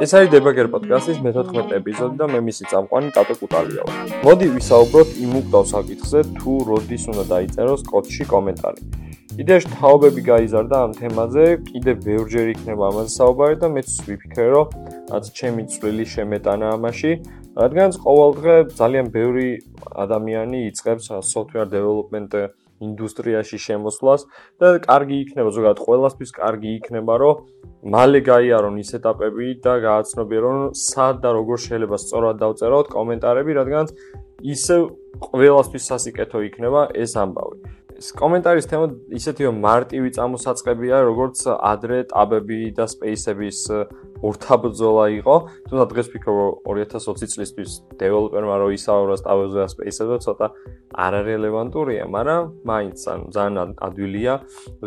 ეს არის დებაგერ პოდკასტის მე-14 ეპიზოდი და მე მისი წამყვანი ტატო კუტალია ვარ. მოდი ვისაუბროთ იმ უკდავ საკითხზე, თუ როდის უნდა დაიწეროს კოდში კომენტარი. იდეაში თაობები გაიზარდა ამ თემაზე, კიდე ბევრჯერ იქნება ამაზე საუბარი და მეც ვიფიქრე, რომ რაც ჩემი წვლილი შემეტანა ამაში, რადგანაც ყოველდღე ძალიან ბევრი ადამიანი იწყებს software development ინდუსტრიაში შემოსვლას და კარგი იქნება ზოგადად ყველასთვის კარგი იქნება რომ მალე გაიარონ ის ეტაპები და გააცნობიერონ სად და როგორ შეიძლება სწორად დავწეროთ კომენტარები რადგანაც ისე ყველასთვის სასიკეთო იქნება ეს ამბავი. კომენტარის თემა ისეთი რომ მარტივი წამოსაწყებია როგორც ადრე ტაბები და სპეისების ურთაბძოლა იყო. თუმცა დღეს ვფიქრობ 2020 წლისთვის დეველოპერმა რო ისაუბროს ტაბებზე და სპეისებზე ცოტა არარელევანტურია მაგრამ მაინც ან ძალიან ადვილია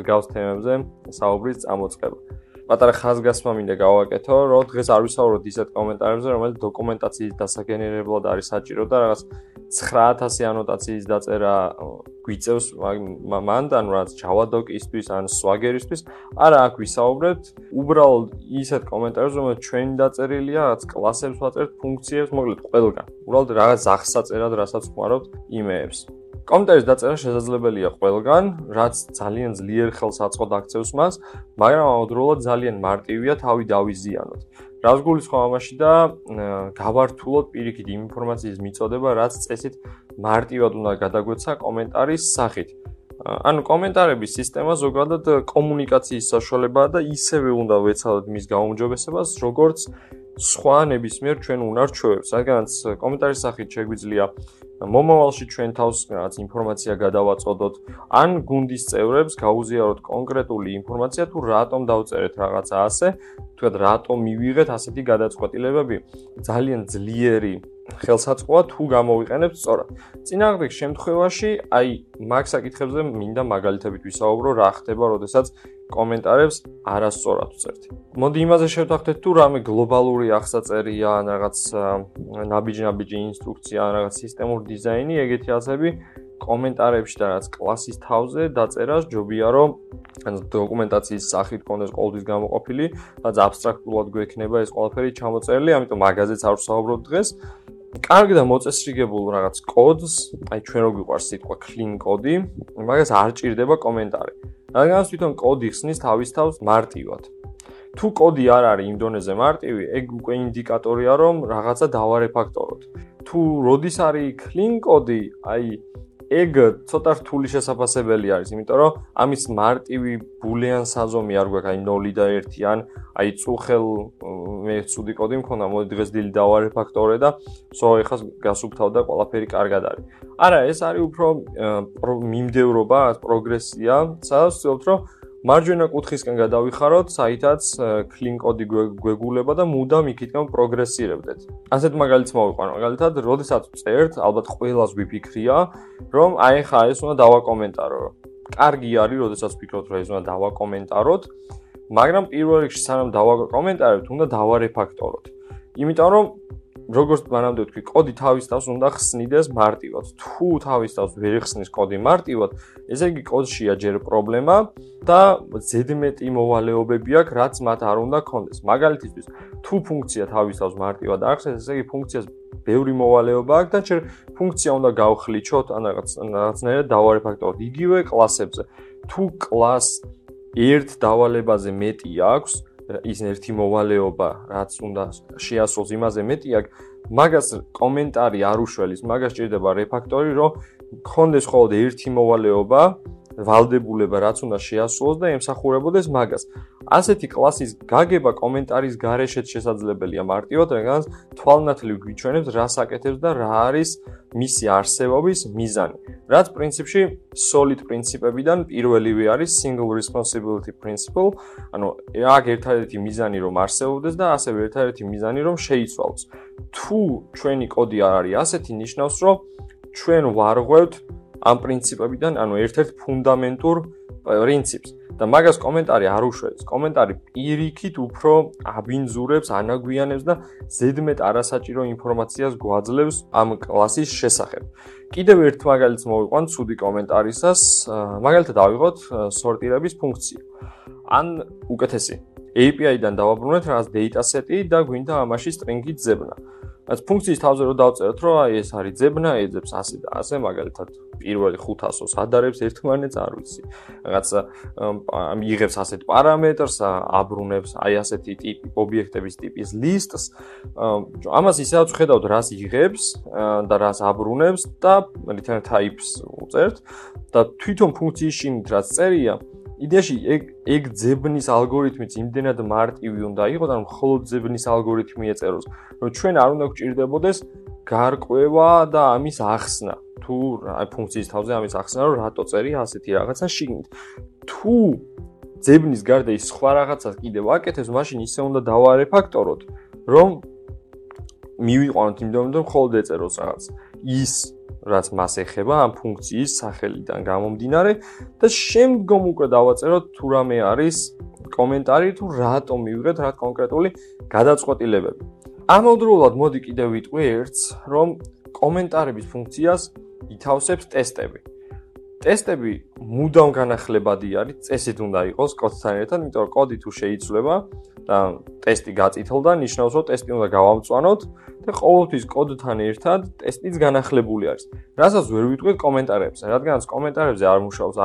გავს თემებზე საუბრის წამოწყება. პატარა ხაზგასმა მინდა გავაკეთო, რომ დღეს არ ვისაუბროთ ისეთ კომენტარებზე, რომელიც დოკუმენტაციის დასაგენერებლად არის საჭირო და რაღაც 9000 ანოტაციის დაწერა გვიწევს მანდან რაც Java doc-ისთვის ან Swagger-ისთვის, არა აქ ვისაუბრეთ, უბრალოდ ისეთ კომენტარებზე, რომელიც ჩვენი დაწერილია, რაც კლასებს ვაწერთ, ფუნქციებს, მოკლედ ყველგან. უბრალოდ რაღაც ახსაწერად, რასაც ხმარობთ იმეებს. კომენტარის დაწერა შესაძლებელია ყველგან, რაც ძალიან ძლიერ ხელს აწყობ აქცევს მას, მაგრამ ამავდროულად ძალიან მარტივია თავი დავიზიანოთ. რას გულისხმობ ამაში და გავართულოთ პირიქით იმ ინფორმაციის მიწოდება, რაც წესით მარტივად უნდა გადაგვეცა კომენტარის სახით. ანუ კომენტარების სისტემა ზოგადად კომუნიკაციის საშუალებაა და ისევე უნდა ვეცადოთ მის გაუმჯობესებას, როგორც სხვა ნებისმიერ ჩვენ უნარჩვევებს, რადგანაც კომენტარის სახით შეგვიძლია მომავალში ჩვენ თავს რაღაც ინფორმაცია გადავაწოდოთ, ან გუნდის წევრებს გაუზიაროთ კონკრეტული ინფორმაცია თუ რატომ დავწერეთ რაღაცა ასე, თუ რატომ მივიღეთ ასეთი გადაწყვეტილებები. ძალიან ძლიერი ხელსაწყოა თუ გამოვიყენებთ სწორად. წინააღმდეგ შემთხვევაში, აი, მაგ საკითხებზე მინდა მაგალითებით ვისაუბრო, რა ხდება, როდესაც კომენტარებს არასწორად ვწერთ. მოდი იმაზე შევთანხმდეთ, თუ რამე გლობალური აღსაწერია, ან რაღაც ნაბიჯ-ნაბიჯი ინსტრუქცია, ან რაღაც სისტემური დიზაინი, ეგეთი ასები კომენტარებში და რაც კლასის თავზე დაწერას ჯობია რომ ან დოკუმენტაციის სახით კონდეს ყოველთვის გამოყოფილი, რაც აბსტრაქტულად გვექნება ეს ყველაფერი ჩამოწერილი, ამიტომ მაგაზეც არ ვსაუბრობ დღეს. კარგი და მოწესრიგებულ რაღაც კოდს, აი ჩვენ რო გვიყვარს სიტყვა clean კოდი, მაგას არ ჭირდება კომენტარი. რადგანაც თვითონ კოდი ხსნის თავის თავს მარტივად. თუ კოდი არ არის იმ დონეზე მარტივი, ეგ უკვე ინდიკატორია, რომ რაღაცა დავარეფაქტოროთ. თუ როდის არის clean კოდი, აი ეგ ცოტა რთული შესაძლებელი არის, იმიტომ რომ ამის მარტივი ბულიან საზომი არ გვაქვს, აი 0 და 1 ან აი წუხელ მე ცუდი კოდი მქონდა, მოდი დღეს დილი დავარეფაქტორე და სო ეხა გასუფთავ და ყველაფერი კარგად არის. არა, ეს არის უფრო მიმდევრობა, პროგრესია, სადაც ვთქვით, რომ მარჯვენა კუთხისკენ გადავიხაროთ, საითაც clean კოდი გვეგულება და მუდამ იქითკენ პროგრესირებდეთ. ასეთ მაგალითს მოვიყვანო. მაგალითად, როდესაც წერთ, ალბათ ყველას ვიფიქრია, რომ აი ხა ეს უნდა დავაკომენტარო. კარგი არის, როდესაც ვფიქრობთ, რომ ეს უნდა დავაკომენტაროთ, მაგრამ პირველ რიგში სანამ დავაკომენტარებთ, უნდა დავარეფაქტოროთ. იმიტომ რომ როგორც მანამდე ვთქვი, კოდი თავის თავს უნდა ხსნიდეს მარტივად. თუ თავის თავს ვერ ხსნის კოდი მარტივად, ესე იგი კოდშია ჯერ პრობლემა და ზედმეტი მოვალეობები აქვს, რაც მათ არ უნდა კონდეს. მაგალითისთვის, თუ ფუნქცია თავის თავს მარტივად ახსნეს, ესე იგი ფუნქციას ბევრი მოვალეობა აქვს და ჯერ ფუნქცია უნდა გავხლიჩოთ, ან რაღაც რაღაცნაირად დავარეფაქტოროთ იგივე კლასებზე. თუ კლას ერთ დავალებაზე მეტი აქვს, ის ერთი მოვალეობა, რაც უნდა შეასრულოს იმაზე. მეტი აქვს, მაგას კომენტარი არ უშველის, მაგას ჭირდება რეფაქტორი, რომ გქონდეს მხოლოდ ერთი მოვალეობა, ვალდებულება რაც უნდა შეასრულოს და ემსახურებოდეს მაგას. ასეთი კლასის გაგება კომენტარის გარეშეც შესაძლებელია მარტივად, რადგან თვალნათლივ გვიჩვენებს რა საკეთებს და რა არის მისი არსებობის მიზანი. რაც პრინციპში solid პრინციპებიდან პირველივე არის single responsibility principle, ანუ აქ ერთადერთი მიზანი რომ არსებობდეს და ასევე ერთადერთი მიზანი რომ შეიცვალოს. თუ ჩვენი კოდი არ არის ასეთი, ნიშნავს რომ ჩვენ ვარღვევთ ამ პრინციპებიდან, ანუ ერთ-ერთ ფუნდამენტურ პრინციპს. და მაგას კომენტარი არ უშვებს. კომენტარი პირიქით უფრო აბინძურებს, ანაგვიანებს და ზედმეტ არასაჭირო ინფორმაციას გვაძლევს ამ კლასის შესახებ. კიდევ ერთ მაგალითს მოვიყვან ცუდი კომენტარისას, მაგალითად ავიღოთ სორტირების ფუნქცია. ან უკეთესი API-დან დავაბრუნეთ რაღაც data set-ი და გვინდა ამაში string-ი ძებნა. რაც ფუნქციის თავზე რო დავწეროთ, რომ აი ეს არის ძებნა, ეძებს ასე და ასე, მაგალითად, პირველი 500-ს ადარებს ერთმანეთს არ ვიცი. რაღაც იღებს ასეთ პარამეტრს, აბრუნებს აი ასეთი ტიპი ობიექტების ტიპის ლისტს. ამას ისევ ხედავთ, რას იღებს და რას აბრუნებს და return types უწერთ და თვითონ ფუნქციის შინ რაც წერია, იდეაში ეგ ეგ ძებნის ალგორითმიც იმდენად მარტივი უნდა იყოს, ანუ მხოლოდ ძებნის ალგორითმი ეწეროს, რომ ჩვენ არ უნდა გვჭირდებოდეს გარკვევა და ამის ახსნა. თუ აი ფუნქციის თავზე ამის ახსნა, რომ რატო წერი ასეთი რაღაცა შიგნით. თუ ძებნის გარდა ის სხვა რაღაცას კიდევ აკეთებს, მაშინ ისე უნდა დავარეფაქტოროთ, რომ მივიყვანოთ იმდენ, რომ მხოლოდ ეწეროს რაღაც. ის რაც მას ეხება ამ ფუნქციის სახელიდან გამომდინარე და შემდგომ უკვე დავაწეროთ თუ რამე არის კომენტარი თუ რატომ მივიღეთ რა კონკრეტული გადაწყვეტილებები. ამავდროულად მოდი კიდევ ვიტყვი ერთს, რომ კომენტარების ფუნქციას ითავსებს ტესტები. ტესტები მუდამ განახლებადი არის, წესით უნდა იყოს კოდთან ერთად, იმიტომ რომ კოდი თუ შეიცვლება და ტესტი გაწითლდა, ნიშნავს რომ ტესტი უნდა გავამწვანოთ და ყოველთვის კოდთან ერთად ტესტიც განახლებული არის. რასაც ვერ ვიტყვით კომენტარებზე, რადგანაც კომენტარებზე არ მუშაობს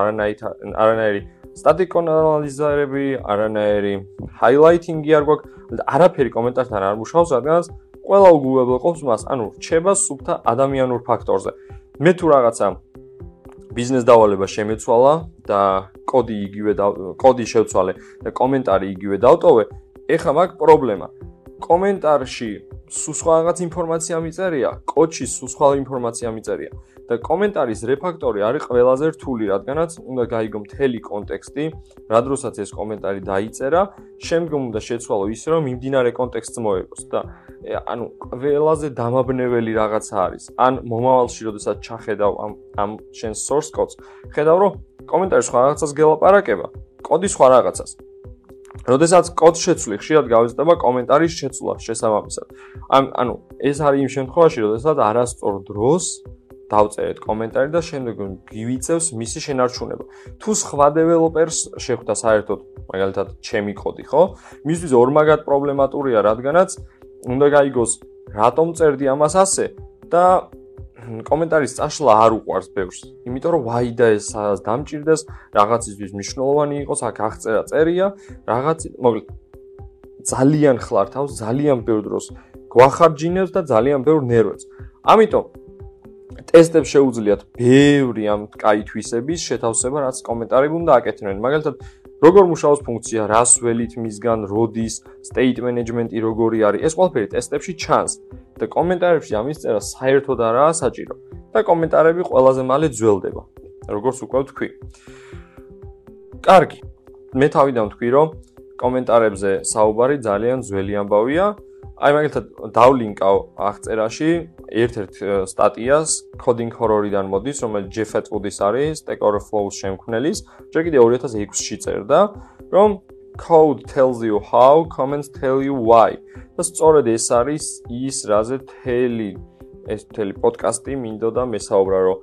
არანაირი static analyzer-ები, არანაირი highlighting-ი არ გვაქვს, არაფერი კომენტართან არ მუშაობს, რადგანაც ყველა უგულებელყოფს მას, ანუ რჩება სუფთა ადამიანურ ფაქტორზე. მე თუ რაღაცა ბიზნეს დავალება შემეცვალა და კოდი იგივე კოდი შევცვალე და კომენტარი იგივე დავტოვე, ეხლა მაგ პრობლემა. კომენტარში სულ სხვა რაღაც ინფორმაცია მიწერია, კოდში სულ სხვა ინფორმაცია მიწერია და კომენტარის რეფაქტორი არის ყველაზე რთული, რადგანაც უნდა გაიგო მთელი კონტექსტი, რა დროსაც ეს კომენტარი დაიწერა, შემდგომ უნდა შეცვალო ისე, რომ მიმდინარე კონტექსტს მოეგოს და ანუ ყველაზე დამაბნეველი რაღაცა არის. ან მომავალში, როდესაც ჩახედავ ამ ამ შენ source codes, ხედავ რომ კომენტარი სხვა რაღაცას გელაპარაკება, კოდი სხვა რაღაცას. როდესაც კოდს შეცვლი, ხშირად გავიზრდება კომენტარის შეცვლა შესაბამისად. ამ ანუ ეს არის იმ შემთხვევაში, როდესაც არასწორ დროს დავწერეთ კომენტარი და შემდეგ გივიწევს მისი შენარჩუნება. თუ სხვა დეველოპერს შეხვდა საერთოდ, მაგალითად, ჩემი კოდი, ხო? მისთვის ორმაგად პრობლემატურია, რადგანაც უნდა გაიგოს, რატომ წერდი ამას ასე და კომენტარის წაშლა არ უყვარს ბევრს. იმიტომ რომ ვაი და ეს სადაც დამჭირდეს, რაღაცისთვის მნიშვნელოვანი იყოს, აქ აღწერა წერია, რაღაც, მოკლედ ძალიან ხლართავს, ძალიან ბევრ დროს გვახარჯინებს და ძალიან ბევრ ნერვებს. ამიტომ ტესტებს შეუძლიათ ბევრი ამ კაი თვისების შეთავსება, რაც კომენტარები უნდა აკეთებდნენ. მაგალითად, როგორ მუშაობს ფუნქცია, რას ველით მისგან, როდის, state management-ი როგორი არის, ეს ყველაფერი ტესტებში ჩანს. და კომენტარებში ამის წერა საერთოდ არაა საჭირო. და კომენტარები ყველაზე მალე ძველდება, როგორც უკვე ვთქვი. კარგი. მე თავიდან ვთქვი, რომ კომენტარებზე საუბარი ძალიან ძველი ამბავია. აი მაგალითად დავლინკავ აღწერაში ერთ-ერთ სტატიას coding horror-იდან მოდის, რომელიც Jeff Atwood-ის არის, Stack Overflow-ს შემქმნელის, ჯერ კიდევ 2006-ში წერდა, რომ code tells you how, comments tell you why. და სწორედ ეს არის ის, რაზე თელი ეს თელი პოდკასტი მინდოდა მესაუბრა, რომ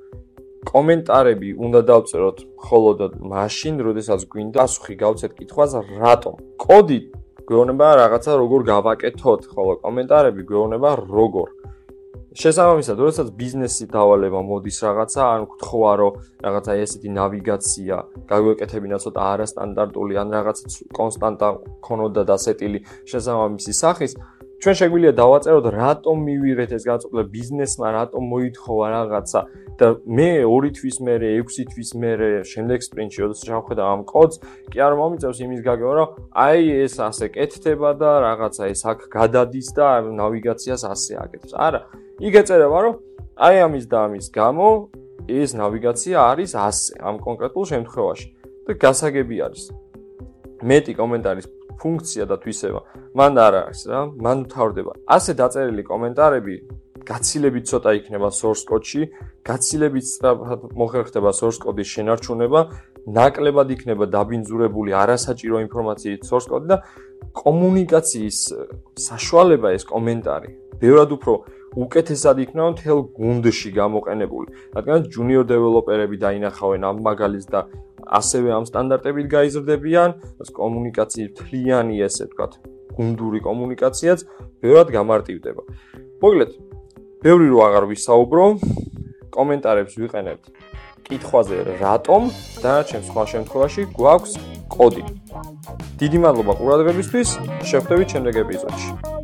კომენტარები უნდა დავწეროთ მხოლოდ მაშინ, როდესაც გვინდა პასუხი გავცეთ კითხვას, რატომ? კოდი გვეუბნება რაღაცა როგორ გავაკეთოთ, ხოლო კომენტარები გვეუბნება როგორ. შესაბამისად, როდესაც ბიზნესი დავალება მოდის რაღაცა, ან გთხოვა რომ რაღაცა ესეთი ნავიგაცია გაგვეკეთებინა ცოტა არასტანდარტული ან რაღაცა კონსტანტა ქონოდა დასეტილი შესაბამისი სახის, ჩვენ შეგვიძლია დავაწეროთ რატომ მივიღეთ ეს განწყობილება ბიზნესმა, რატომ მოითხოვა რაღაცა და მე 2 თვის მერე, 6 თვის მერე, შემდეგ სპრინტში, როდესაც შევხედავ ამ კოდს, კი არ მომიწევს იმის გაგება, რომ აი ეს ასე კეთდება და რაღაცა ეს აქ გადადის და ნავიგაციას ასე აკეთებს. არა, იქ ეწერება, რომ აი ამის და ამის გამო ეს ნავიგაცია არის ასე ამ კონკრეტულ შემთხვევაში და გასაგები არის. მეტი კომენტარის ფუნქცია და თვისება მან არ არის რა, მან თავდება. ასე დაწერილი კომენტარები გაცილებით ცოტა იქნება source code-ში, გაცილებით სწრაფად მოხერხდება source code-ის შენარჩუნება ნაკლებად იქნება დაბინძურებული არასაჭირო ინფორმაციით source code და კომუნიკაციის საშუალება ეს კომენტარი ბევრად უფრო უკეთესად იქნება მთელ გუნდში გამოყენებული. რადგან junior developer-ები დაინახავენ ამ მაგალითს და ასევე ამ სტანდარტებით გაიზრდებიან, ეს კომუნიკაციის თლიანი ესე ვთქვათ, გუნდური კომუნიკაციაც ბევრად გამარტივდება. მოგლეთ, ბევრი რო აღარ ვისაუბრო, კომენტარებს ვიყენებთ კითხვაზე რატომ და ჩემ სხვა შემთხვევაში გვაქვს კოდი. დიდი მადლობა ყურადღებისთვის, შევხვდებით შემდეგ ეპიზოდში.